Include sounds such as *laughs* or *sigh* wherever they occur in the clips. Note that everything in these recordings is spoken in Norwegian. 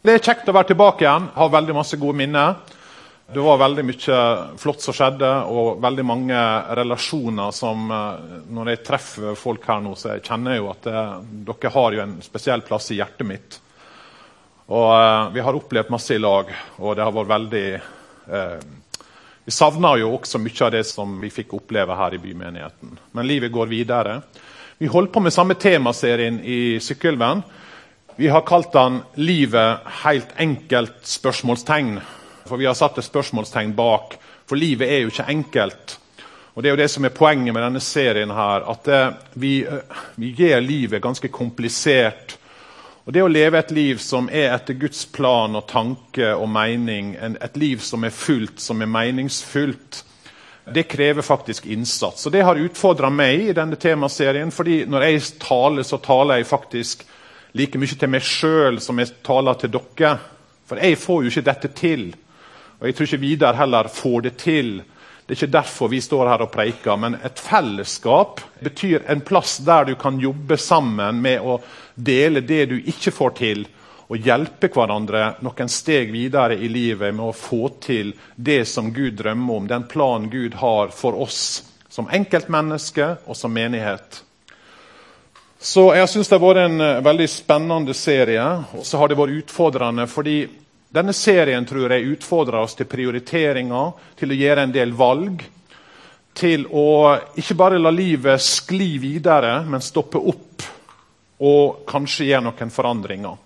Det er kjekt å være tilbake igjen. Har veldig masse gode minner. Det var veldig mye flott som skjedde, og veldig mange relasjoner som eh, Når jeg treffer folk her nå, så jeg kjenner jeg jo at det, dere har jo en spesiell plass i hjertet mitt. Og eh, Vi har opplevd masse i lag, og det har vært veldig eh, Vi savner jo også mye av det som vi fikk oppleve her i bymenigheten. Men livet går videre. Vi holder på med samme temaserien i Sykkylven. Vi har kalt den 'Livet helt enkelt?' spørsmålstegn. For vi har satt et spørsmålstegn bak. For livet er jo ikke enkelt. Og Det er jo det som er poenget med denne serien. her, At vi, eh, vi gjør livet ganske komplisert. Og Det å leve et liv som er etter Guds plan og tanke og mening, et liv som er fullt, som er meningsfullt, det krever faktisk innsats. Og Det har utfordra meg i denne temaserien. fordi når jeg taler, så taler jeg faktisk like mye til meg sjøl som jeg taler til dere. For jeg får jo ikke dette til. Og jeg tror ikke Vidar heller får det til. Det er ikke derfor vi står her og preiker. Men et fellesskap betyr en plass der du kan jobbe sammen med å dele det du ikke får til, og hjelpe hverandre noen steg videre i livet med å få til det som Gud drømmer om, den planen Gud har for oss som enkeltmenneske og som menighet. Så jeg syns det har vært en uh, veldig spennende serie. Og så har det vært utfordrende fordi denne serien tror jeg utfordrer oss til prioriteringer, til å gjøre en del valg. Til å ikke bare la livet skli videre, men stoppe opp og kanskje gjøre noen forandringer.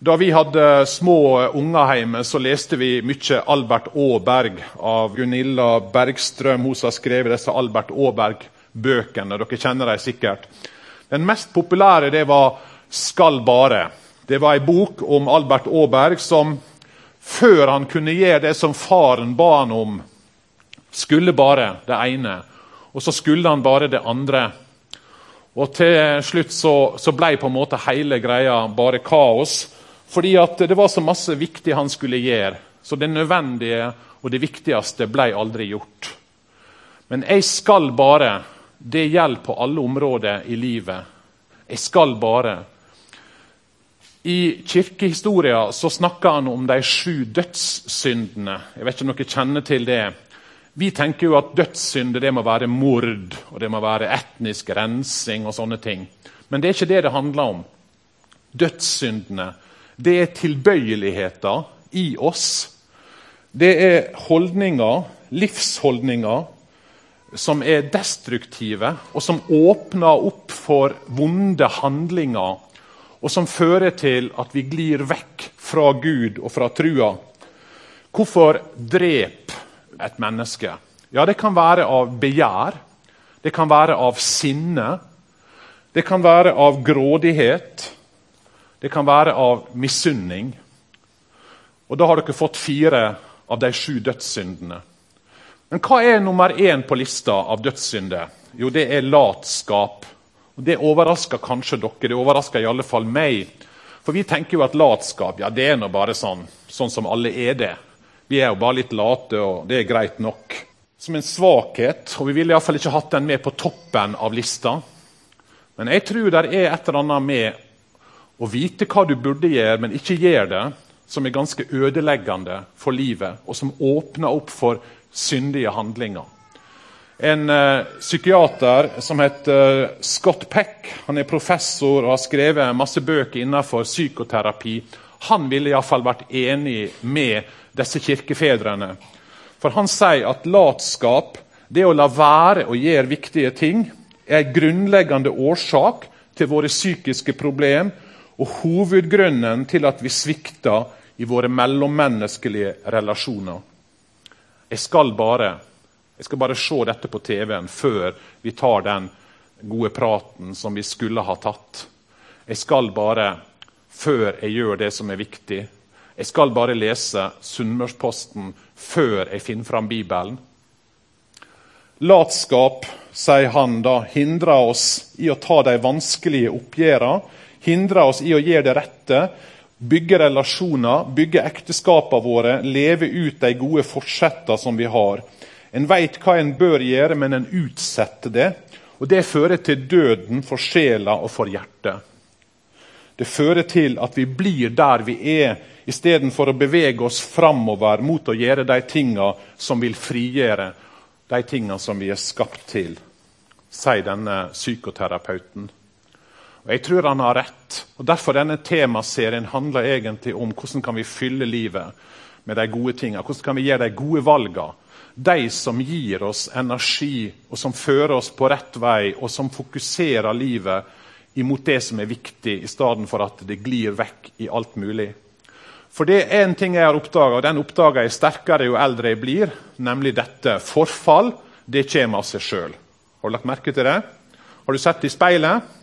Da vi hadde små unger hjemme, så leste vi mye Albert Aaberg av Gunilla Bergstrøm. Hun har skrevet disse Albert Aaberg-bøkene. Dere kjenner dem sikkert. Den mest populære det var 'Skal bare'. Det var ei bok om Albert Aaberg som før han kunne gjøre det som faren ba han om, skulle bare det ene. Og så skulle han bare det andre. Og til slutt så, så ble på en måte hele greia bare kaos. Fordi det var så masse viktig han skulle gjøre. Så det nødvendige og det viktigste ble aldri gjort. Men jeg skal bare det gjelder på alle områder i livet. Jeg skal bare. I kirkehistoria så snakker han om de sju dødssyndene. Jeg vet ikke om dere kjenner til det. Vi tenker jo at dødssynder det må være mord og det må være etnisk rensing. og sånne ting. Men det er ikke det det handler om. Dødssyndene det er tilbøyeligheter i oss. Det er holdninger, livsholdninger, som er destruktive, og som åpner opp for vonde handlinger, og som fører til at vi glir vekk fra Gud og fra trua. Hvorfor drep et menneske? Ja, Det kan være av begjær, det kan være av sinne, det kan være av grådighet, det kan være av misunning. Og Da har dere fått fire av de sju dødssyndene. Men hva er nummer én på lista av dødssynder? Jo, det er latskap. Og Det overrasker kanskje dere, det overrasker i alle fall meg. For vi tenker jo at latskap ja, det er nå bare sånn, sånn som alle er det. Vi er jo bare litt late, og det er greit nok. Som en svakhet, og vi ville iallfall ikke hatt den med på toppen av lista. Men jeg tror det er et eller annet med å vite hva du burde gjøre, men ikke gjøre det, som er ganske ødeleggende for livet, og som åpner opp for syndige handlinger. En uh, psykiater som heter Scott Peck, han er professor og har skrevet masse bøker innenfor psykoterapi. Han ville iallfall vært enig med disse kirkefedrene. For han sier at latskap, det å la være å gjøre viktige ting, er en grunnleggende årsak til våre psykiske problemer og hovedgrunnen til at vi svikter i våre mellommenneskelige relasjoner. Jeg skal bare jeg skal bare se dette på TV-en før vi tar den gode praten som vi skulle ha tatt. Jeg skal bare, før jeg gjør det som er viktig, jeg skal bare lese Sunnmørsposten før jeg finner fram Bibelen. Latskap, sier han da, hindrer oss i å ta de vanskelige oppgjørene, hindrer oss i å gjøre det rette, bygge relasjoner, bygge ekteskapene våre, leve ut de gode forsettene som vi har. En veit hva en bør gjøre, men en utsetter det. Og Det fører til døden for sjela og for hjertet. Det fører til at vi blir der vi er, istedenfor å bevege oss framover mot å gjøre de tinga som vil frigjøre de tinga som vi er skapt til, sier denne psykoterapeuten. Og Jeg tror han har rett. og Derfor denne temaserien handler egentlig om hvordan kan vi fylle livet med de gode tingene. Hvordan kan vi gjøre de gode valgene? De som gir oss energi, og som fører oss på rett vei, og som fokuserer livet imot det som er viktig, i stedet for at det glir vekk i alt mulig. For det er en ting jeg har oppdaga, og den oppdager jeg sterkere jo eldre jeg blir, nemlig dette. Forfall det kommer av seg sjøl. Har du lagt merke til det? Har du sett det i speilet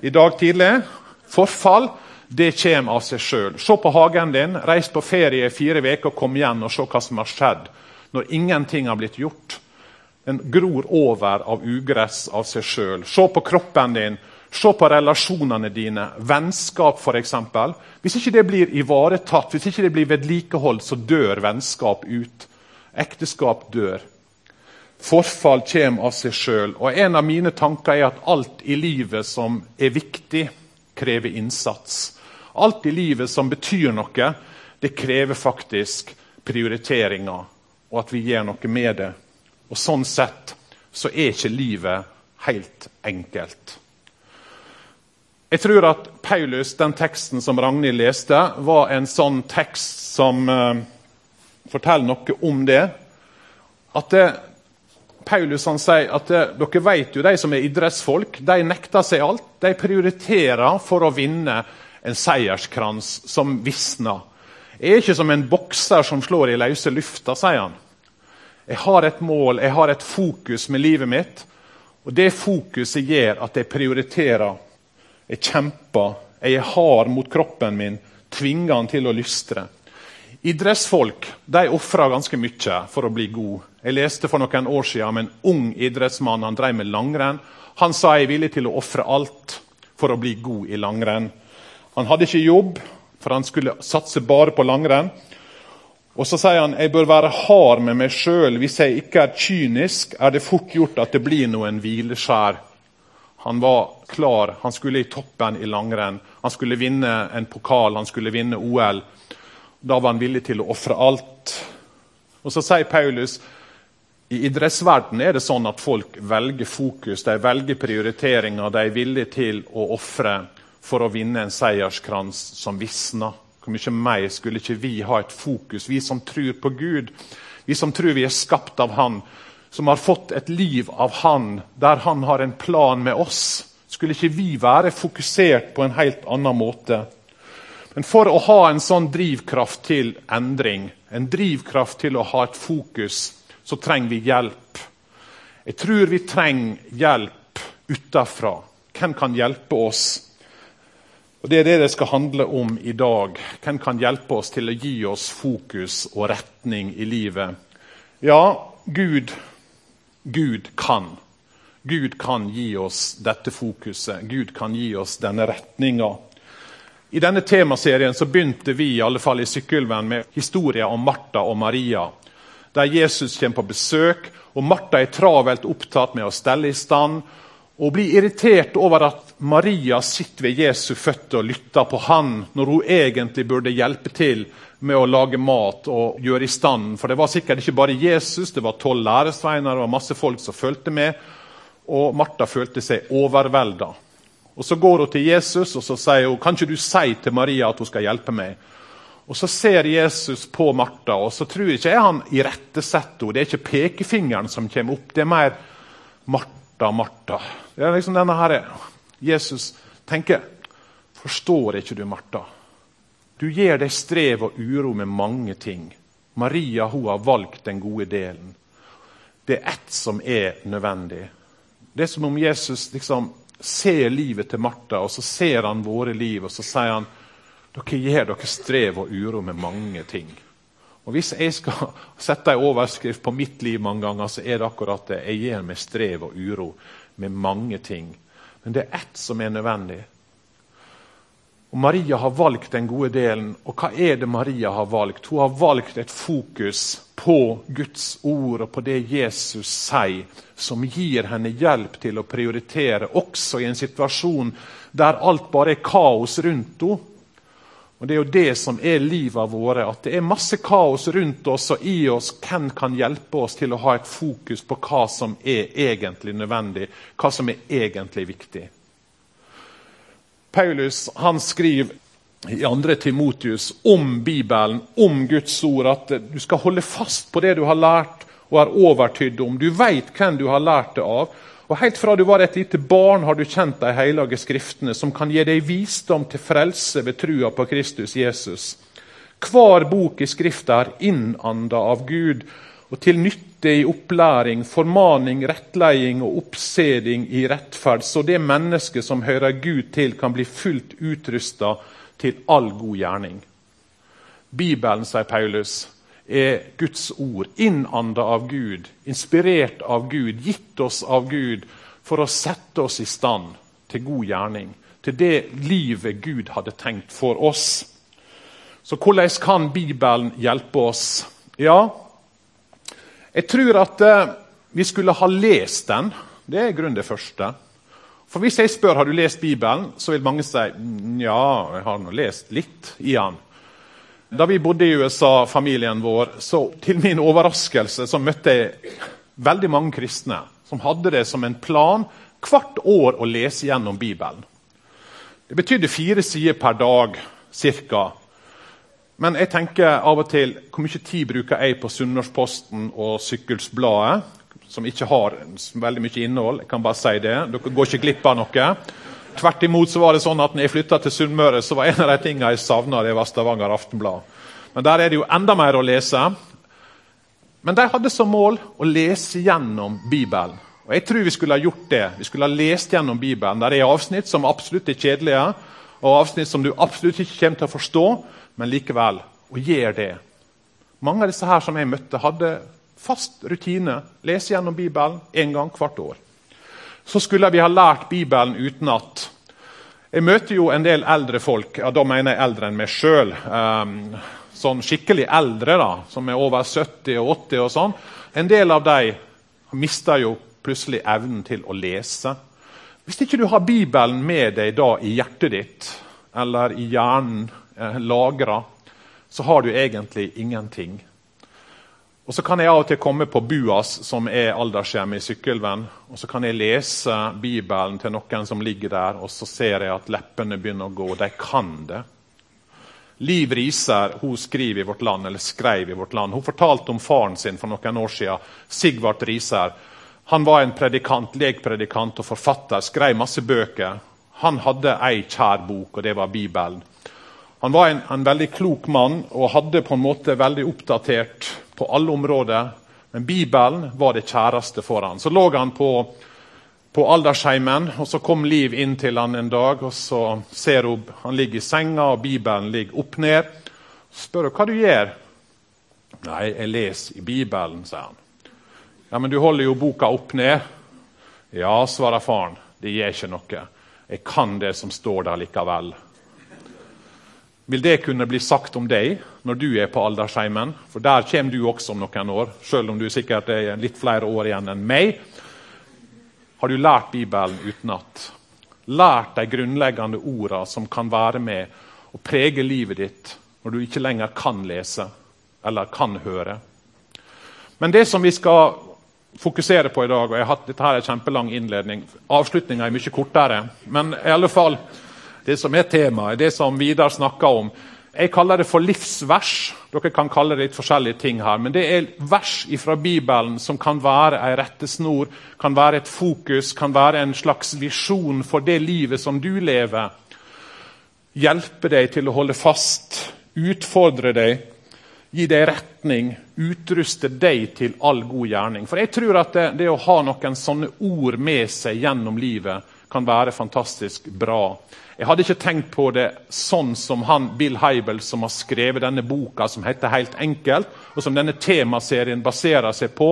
i dag tidlig? Forfall det kommer av seg sjøl. Se på hagen din, reis på ferie i fire uker, kom igjen og se hva som har skjedd når ingenting har blitt gjort. Den gror over av ugress av seg sjøl. Se på kroppen din. Se på relasjonene dine. Vennskap, f.eks. Hvis ikke det blir ivaretatt, hvis ikke det blir vedlikeholdt, så dør vennskap ut. Ekteskap dør. Forfall kommer av seg sjøl. En av mine tanker er at alt i livet som er viktig, krever innsats. Alt i livet som betyr noe, det krever faktisk prioriteringer, og at vi gjør noe med det. Og Sånn sett så er ikke livet helt enkelt. Jeg tror at Paulus, den teksten som Ragnhild leste, var en sånn tekst som eh, forteller noe om det. At det, Paulus han sier at dere vet jo, de som er idrettsfolk, de nekter seg alt. De prioriterer for å vinne en seierskrans som visner. Jeg er ikke som en bokser som slår i løse lufta, sier han. Jeg har et mål, jeg har et fokus med livet mitt. Og det fokuset gjør at jeg prioriterer jeg kjemper, jeg er hard mot kroppen min, tvinger han til å lystre. Idrettsfolk de ofrer ganske mye for å bli god. Jeg leste for noen år siden om en ung idrettsmann. Han drev med langrenn. Han sa jeg er villig til å ofre alt for å bli god i langrenn. Han hadde ikke jobb, for han skulle satse bare på langrenn. Og så sier han jeg bør være hard med meg sjøl. Hvis jeg ikke er kynisk, er det fort gjort at det blir noen hvileskjær han var klar. Han skulle i toppen i langrenn. Han skulle vinne en pokal, han skulle vinne OL. Da var han villig til å ofre alt. Og Så sier Paulus i idrettsverdenen er det sånn at folk velger fokus, de velger prioriteringer. De er villige til å ofre for å vinne en seierskrans som visner. Hvor mye mer skulle ikke vi ha et fokus, vi som tror på Gud? Vi som tror vi er skapt av Han, som har fått et liv av Han, der Han har en plan med oss, skulle ikke vi være fokusert på en helt annen måte? Men for å ha en sånn drivkraft til endring, en drivkraft til å ha et fokus, så trenger vi hjelp. Jeg tror vi trenger hjelp utenfra. Hvem kan hjelpe oss? Og Det er det det skal handle om i dag. Hvem kan hjelpe oss til å gi oss fokus og retning i livet? Ja, Gud Gud kan. Gud kan gi oss dette fokuset. Gud kan gi oss denne retninga. I denne temaserien så begynte vi i alle fall i Sykkylven med historien om Martha og Maria. Der Jesus kommer på besøk, og Martha er travelt opptatt med å stelle i stand. Og blir irritert over at Maria sitter ved Jesu føtter og lytter på han, når hun egentlig burde hjelpe til med å lage mat og gjøre i stand. For det var sikkert ikke bare Jesus, det var tolv læresveiner, og masse folk som fulgte med. Og Martha følte seg overvelda. Og Så går hun til Jesus og så sier hun, kan ikke du si til Maria at hun skal hjelpe meg. Og Så ser Jesus på Martha, og så tror jeg ikke han irettesetter henne. Det er ikke pekefingeren som kommer opp, det er mer Martha, Martha. Det er liksom denne her, Jesus tenker Forstår ikke du, Martha? Du gir deg strev og uro med mange ting. Maria hun har valgt den gode delen. Det er ett som er nødvendig. Det er som om Jesus liksom ser livet til Martha, og så ser han våre liv, og så sier han dere gjør dere strev og uro med mange ting. Og Hvis jeg skal *laughs* sette en overskrift på mitt liv mange ganger, så er det akkurat det. Jeg gjør meg strev og uro med mange ting. Men det er ett som er nødvendig. Og Maria har valgt den gode delen. Og hva er det Maria har valgt? Hun har valgt et fokus på Guds ord og på det Jesus sier, som gir henne hjelp til å prioritere, også i en situasjon der alt bare er kaos rundt henne. Og Det er jo det som er livet vårt, at det er masse kaos rundt oss og i oss. Hvem kan hjelpe oss til å ha et fokus på hva som er egentlig nødvendig, hva som er egentlig viktig? Paulus han skriver i 2. Timotius om Bibelen, om Guds ord, at du skal holde fast på det du har lært og er overtydd om. Du vet hvem du har lært det av. Og Helt fra du var et lite barn, har du kjent de hellige skriftene, som kan gi deg visdom til frelse ved trua på Kristus Jesus. Hver bok i Skrifta er innanda av Gud og til nytte i opplæring, formaning, rettleding og oppseding i rettferd, så det mennesket som hører Gud til, kan bli fullt utrusta til all god gjerning. Bibelen, sier Paulus, er Guds ord, innanda av Gud, inspirert av Gud, gitt oss av Gud for å sette oss i stand til god gjerning, til det livet Gud hadde tenkt for oss. Så hvordan kan Bibelen hjelpe oss? Ja, jeg tror at eh, vi skulle ha lest den. Det er grunn det første. For Hvis jeg spør har du lest Bibelen, så vil mange si «Mm, ja, jeg har nå lest litt i den. Da vi bodde i USA, familien vår, så til min overraskelse så møtte jeg veldig mange kristne som hadde det som en plan hvert år å lese gjennom Bibelen. Det betydde fire sider per dag ca. Men jeg tenker av og til hvor mye tid bruker jeg på Sunnmørsposten og Sykkelsbladet, som ikke har veldig mye innhold. jeg kan bare si det. Dere går ikke glipp av noe. Tvert imot så var det sånn at når jeg flytta til Sunnmøre, så var en av de tingene jeg savna, Stavanger Aftenblad. Men der er det jo enda mer å lese. Men de hadde som mål å lese gjennom Bibelen. Og Jeg tror vi skulle ha gjort det. Vi skulle ha lest gjennom Bibelen. Der er avsnitt som absolutt er kjedelige, og avsnitt som du absolutt ikke kommer til å forstå men likevel å gjøre det. Mange av disse her som jeg møtte, hadde fast rutine. Lese gjennom Bibelen én gang hvert år. Så skulle vi ha lært Bibelen utenat. Jeg møter jo en del eldre folk. ja Da mener jeg eldre enn meg sjøl. Ehm, sånn skikkelig eldre, da, som er over 70 og 80 og sånn. En del av dem mister jo plutselig evnen til å lese. Hvis ikke du har Bibelen med deg da i hjertet ditt eller i hjernen eh, lagra, så har du egentlig ingenting. Og Så kan jeg av og til komme på BUAS, som er aldershjemmet i Sykkylven. og Så kan jeg lese Bibelen til noen som ligger der, og så ser jeg at leppene begynner å gå. De kan det. Liv Riser hun skriver i Vårt Land, eller skrev i Vårt Land. Hun fortalte om faren sin for noen år siden. Sigvart Riser. Han var en predikant, lekpredikant og forfatter. Skrev masse bøker. Han hadde ei kjær bok, og det var Bibelen. Han var en, en, veldig klok mann og hadde på en måte veldig oppdatert på alle områder. Men Bibelen var det kjæreste for han. Så lå han på, på aldersheimen, og så kom Liv inn til han en dag. og Så ser hun han ligger i senga, og Bibelen ligger opp ned. Så spør hun hva du gjør. Nei, jeg leser i Bibelen, sier han. Ja, Men du holder jo boka opp ned. Ja, svarer faren. Det gjør ikke noe. Jeg kan det som står der likevel. Vil det kunne bli sagt om deg når du er på aldersheimen? For der kommer du også om noen år, selv om du sikkert er litt flere år igjen enn meg. Har du lært Bibelen utenat? Lært de grunnleggende orda som kan være med og prege livet ditt når du ikke lenger kan lese eller kan høre? Men det som vi skal fokusere på i dag, og jeg har hatt dette her en kjempelang innledning Avslutninga er mye kortere, men i alle fall det som er temaet, det som Vidar snakka om. Jeg kaller det for livsvers. Dere kan kalle det litt forskjellige ting her. Men det er vers fra Bibelen som kan være ei rettesnor, kan være et fokus, kan være en slags visjon for det livet som du lever. Hjelpe deg til å holde fast, utfordre deg, gi deg retning, utruste deg til all god gjerning. For jeg tror at det, det å ha noen sånne ord med seg gjennom livet kan være fantastisk bra. Jeg hadde ikke tenkt på det sånn som han, Bill Heibel, som har skrevet denne boka som heter Helt enkelt, og som denne temaserien baserer seg på.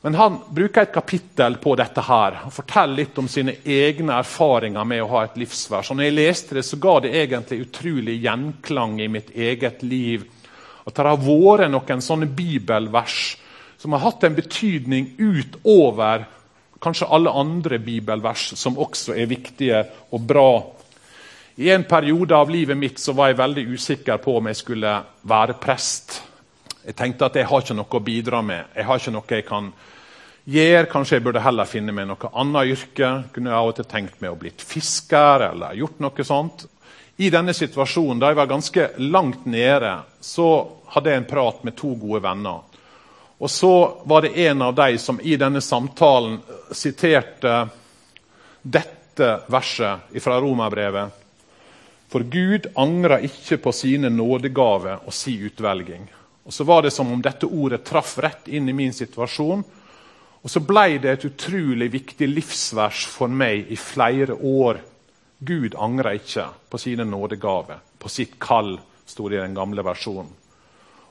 Men han bruker et kapittel på dette her. Han forteller litt om sine egne erfaringer med å ha et livsvers. Og når jeg leste det, så ga det egentlig utrolig gjenklang i mitt eget liv. At det har vært noen sånne bibelvers som har hatt en betydning utover kanskje alle andre bibelvers, som også er viktige og bra. I en periode av livet mitt så var jeg veldig usikker på om jeg skulle være prest. Jeg tenkte at jeg har ikke noe å bidra med. Jeg har ikke noe jeg kan gjøre. Kanskje jeg burde heller finne meg noe annet yrke. Kunne jeg av og til tenkt meg å blitt fisker eller gjort noe sånt. I denne situasjonen, da jeg var ganske langt nede, så hadde jeg en prat med to gode venner. Og så var det en av de som i denne samtalen siterte dette verset fra Romerbrevet. For Gud angrer ikke på sine nådegaver og si utvelging. Og Så var det som om dette ordet traff rett inn i min situasjon. Og så ble det et utrolig viktig livsvers for meg i flere år. Gud angrer ikke på sine nådegaver, på sitt kall, sto det i den gamle versjonen.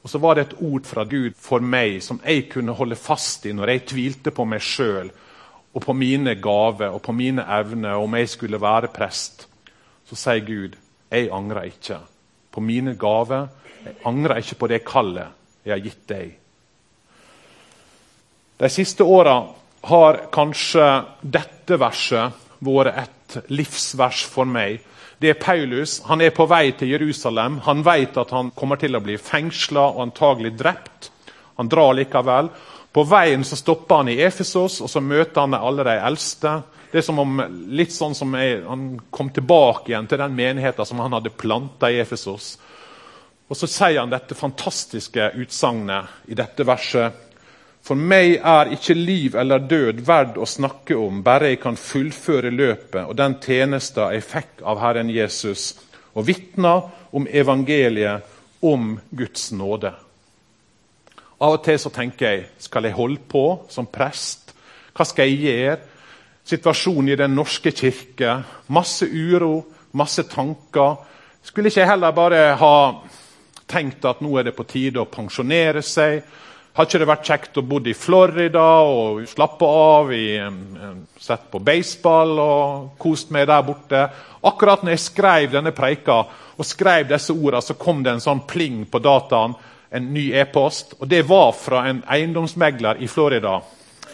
Og så var det et ord fra Gud for meg som jeg kunne holde fast i når jeg tvilte på meg sjøl og på mine gaver og på mine evner, om jeg skulle være prest. Så sier Gud, jeg angrer ikke på mine gaver jeg angrer ikke på det kallet jeg har gitt deg. De siste åra har kanskje dette verset vært et livsvers for meg. Det er Paulus. Han er på vei til Jerusalem. Han vet at han kommer til å bli fengsla og antagelig drept. Han drar likevel. På veien så stopper han i Efesos og så møter han alle de eldste. Det er som om, litt sånn som jeg, Han kom tilbake igjen til den menigheten som han hadde planta i Efesos. Og så sier han dette fantastiske utsagnet i dette verset. For meg er ikke liv eller død verdt å snakke om, bare jeg kan fullføre løpet og den tjenesta jeg fikk av Herren Jesus, og vitne om evangeliet, om Guds nåde. Av og til så tenker jeg skal jeg holde på som prest? Hva skal jeg gjøre? Situasjonen i Den norske kirke, masse uro, masse tanker. Skulle ikke jeg heller bare ha tenkt at nå er det på tide å pensjonere seg. Har ikke det vært kjekt å bo i Florida og slappe av, i, sett på baseball og kost meg der borte? Akkurat når jeg skrev denne preika og skrev disse ordene, så kom det en sånn pling på dataen, en ny e-post. Og det var fra en eiendomsmegler i Florida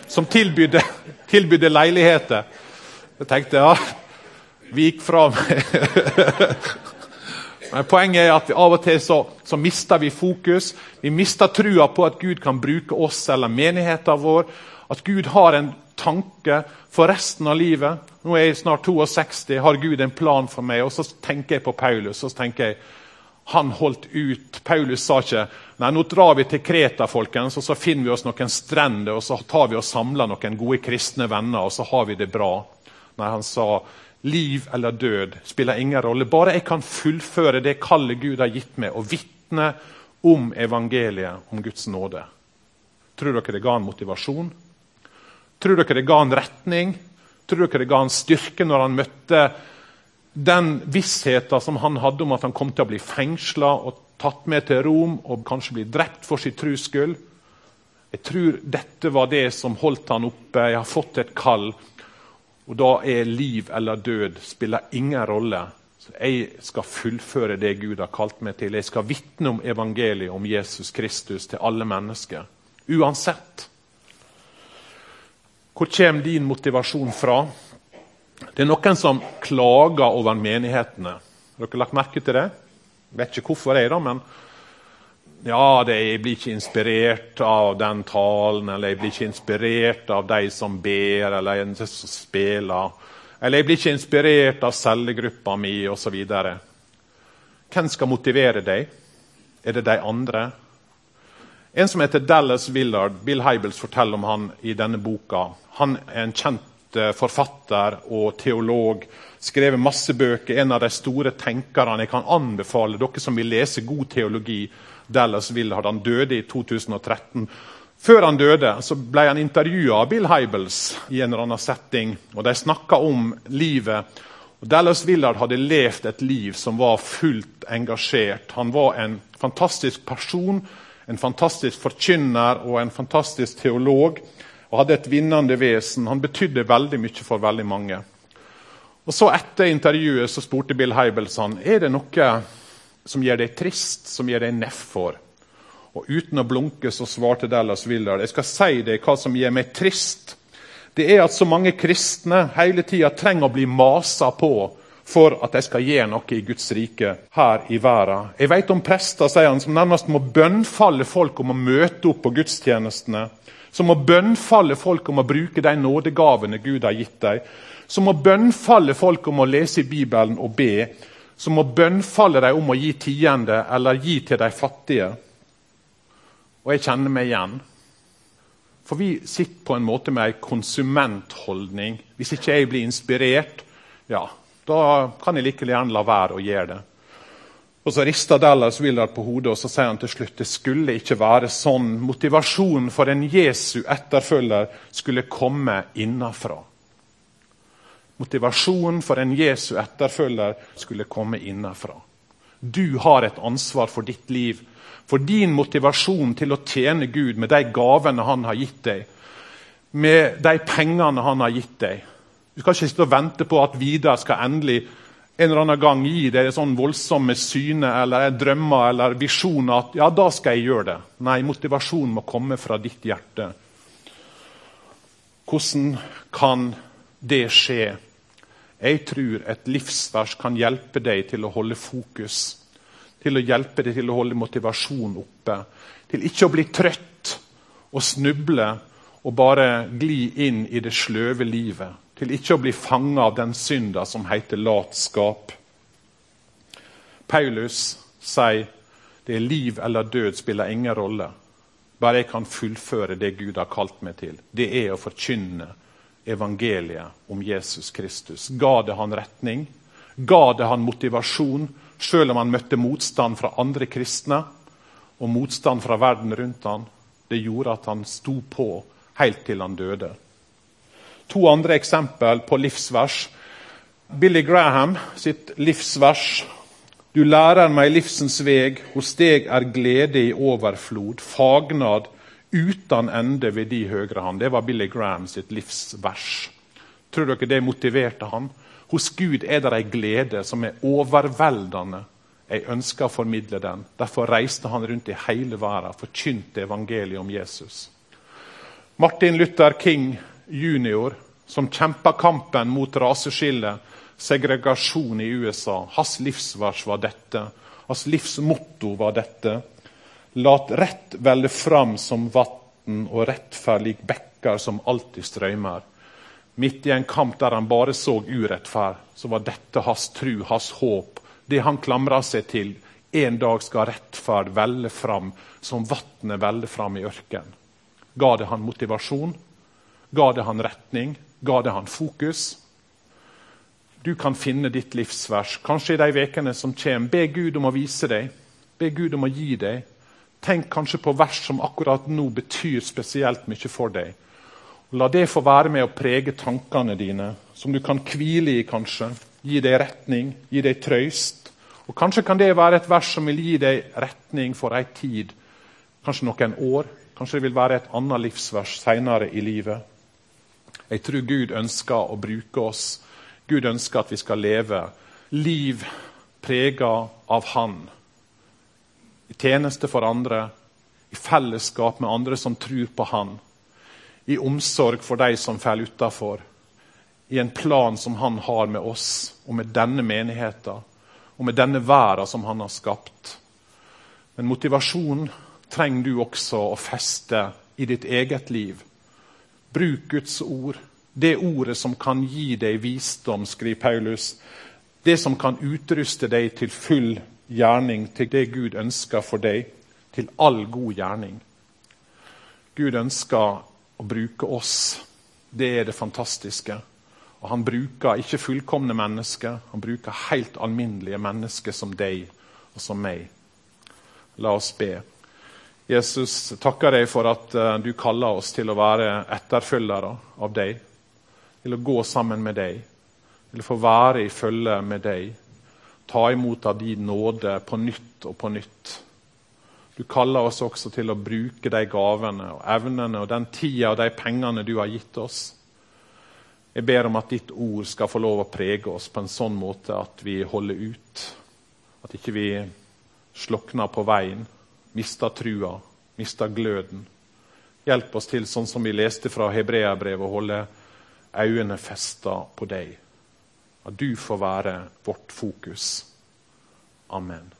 som tilbydde, *laughs* tilbydde leiligheter. Jeg tenkte ja, vi gikk fra meg *laughs* Men Poenget er at av og til så, så mister vi fokus. Vi mister trua på at Gud kan bruke oss eller menigheten vår. At Gud har en tanke for resten av livet. Nå er jeg snart 62, har Gud en plan for meg? Og så tenker jeg på Paulus. og så tenker jeg, Han holdt ut. Paulus sa ikke nei, nå drar vi til Kreta folkens, og så finner vi oss noen strender og så tar vi og samler noen gode kristne venner, og så har vi det bra. Nei, han sa Liv eller død spiller ingen rolle. Bare jeg kan fullføre det kallet Gud har gitt meg, og vitne om evangeliet, om Guds nåde. Tror dere det ga han motivasjon? Tror dere det ga han retning? Tror dere det ga han styrke når han møtte den vissheten som han hadde om at han kom til å bli fengsla og tatt med til Rom og kanskje bli drept for sin trus skyld? Jeg tror dette var det som holdt han oppe. Jeg har fått et kall. Og da er liv eller død spiller ingen rolle. Så jeg skal fullføre det Gud har kalt meg til. Jeg skal vitne om evangeliet om Jesus Kristus til alle mennesker. Uansett. Hvor kommer din motivasjon fra? Det er noen som klager over menighetene. Har dere lagt merke til det? Jeg vet ikke hvorfor, jeg da, men ja, jeg blir ikke inspirert av den talen, eller jeg blir ikke inspirert av de som ber, eller en som spiller. Eller jeg blir ikke inspirert av cellegruppa mi, osv. Hvem skal motivere deg? Er det de andre? En som heter Dallas Willard, Bill Hybels forteller om han i denne boka. Han er en kjent eh, forfatter og teolog. Skrevet masse bøker. En av de store tenkerne. Jeg kan anbefale dere som vil lese god teologi, Dallas Willard. Han døde i 2013. Før han døde, så ble han intervjua av Bill Hybels i en eller annen setting. og De snakka om livet. Dallas Willard hadde levd et liv som var fullt engasjert. Han var en fantastisk person, en fantastisk forkynner og en fantastisk teolog. og hadde et vinnende vesen. Han betydde veldig mye for veldig mange. Og så Etter intervjuet så spurte Bill Hybels han er det noe som gjør deg trist, som gjør deg nedfor. Og Uten å blunke så svarte Dallas Willard jeg skal si deg hva som gjør meg trist. Det er at så mange kristne hele tida trenger å bli masa på for at de skal gjøre noe i Guds rike her i verden. Jeg vet om prester sier han, som nærmest må bønnfalle folk om å møte opp på gudstjenestene. Som må bønnfalle folk om å bruke de nådegavene Gud har gitt dem som må bønnfalle folk om å lese i Bibelen og be. Som må bønnfalle dem om å gi tiende eller gi til de fattige. Og jeg kjenner meg igjen. For vi sitter på en måte med ei konsumentholdning. Hvis ikke jeg blir inspirert, ja, da kan jeg like gjerne la være å gjøre det. Og Så rister Dallas Willard på hodet og så sier han til slutt det skulle ikke være sånn. Motivasjonen for en Jesu etterfølger skulle komme innafra. Motivasjonen for en Jesu etterfølger skulle komme innenfra. Du har et ansvar for ditt liv, for din motivasjon til å tjene Gud med de gavene han har gitt deg, med de pengene han har gitt deg. Du skal ikke sitte og vente på at Vidar skal endelig en eller annen gang gi deg sånn voldsomme syne eller drømmer eller visjoner at ja, da skal jeg gjøre det. Nei, motivasjonen må komme fra ditt hjerte. Hvordan kan det skje? Jeg tror et livsvers kan hjelpe deg til å holde fokus. Til å hjelpe deg til å holde motivasjonen oppe. Til ikke å bli trøtt og snuble og bare gli inn i det sløve livet. Til ikke å bli fanga av den synda som heter latskap. Paulus sier det er liv eller død spiller ingen rolle. Bare jeg kan fullføre det Gud har kalt meg til. Det er å forkynne evangeliet om Jesus Kristus. Ga det han retning? Ga det han motivasjon, selv om han møtte motstand fra andre kristne og motstand fra verden rundt han? Det gjorde at han sto på helt til han døde. To andre eksempel på livsvers. Billy Graham sitt livsvers. Du lærer meg livsens veg, hos deg er glede i overflod, fagnad uten ende ved de høyre hand. Det var Billy Graham sitt livsvers. Tror dere det motiverte han? Hos Gud er det ei glede som er overveldende. Jeg ønsker å formidle den. Derfor reiste han rundt i hele verden forkynte evangeliet om Jesus. Martin Luther King jr., som kjempa kampen mot raseskille, segregasjon i USA. Hans livsvers var dette. Hans livsmotto var dette. Lat rett velle fram som vatn og rettferd lik bekker som alltid strømmer. Midt i en kamp der han bare så urettferd, så var dette hans tru, hans håp. Det han klamra seg til. En dag skal rettferd velle fram som vatnet veller fram i ørkenen. Ga det han motivasjon? Ga det han retning? Ga det han fokus? Du kan finne ditt livsvers, kanskje i de ukene som kommer. Be Gud om å vise deg. Be Gud om å gi deg. Tenk kanskje på vers som akkurat nå betyr spesielt mye for deg. La det få være med å prege tankene dine, som du kan hvile i, kanskje. Gi deg retning, gi deg trøyst. Og Kanskje kan det være et vers som vil gi deg retning for ei tid, kanskje noen år. Kanskje det vil være et annet livsvers senere i livet. Jeg tror Gud ønsker å bruke oss. Gud ønsker at vi skal leve liv prega av Han i tjeneste for andre, i fellesskap med andre som tror på Han, i omsorg for de som faller utafor, i en plan som Han har med oss og med denne menigheten og med denne verden som Han har skapt. Men motivasjon trenger du også å feste i ditt eget liv. Bruk Guds ord, det ordet som kan gi deg visdom, skriver Paulus. Det som kan utruste deg til full gjerning til det Gud ønsker for deg, til all god gjerning. Gud ønsker å bruke oss. Det er det fantastiske. Og Han bruker ikke fullkomne mennesker, han bruker helt alminnelige mennesker som deg og som meg. La oss be. Jesus, takker deg for at eh, du kaller oss til å være etterfølgere av deg. Til å gå sammen med deg. Til å få være i følge med deg ta imot av din nåde på nytt og på nytt. Du kaller oss også til å bruke de gavene og evnene og den tida og de pengene du har gitt oss. Jeg ber om at ditt ord skal få lov å prege oss på en sånn måte at vi holder ut. At ikke vi slokner på veien, mister trua, mister gløden. Hjelp oss til, sånn som vi leste fra Hebreabrevet, å holde øynene festa på deg. At du får være vårt fokus. Amen.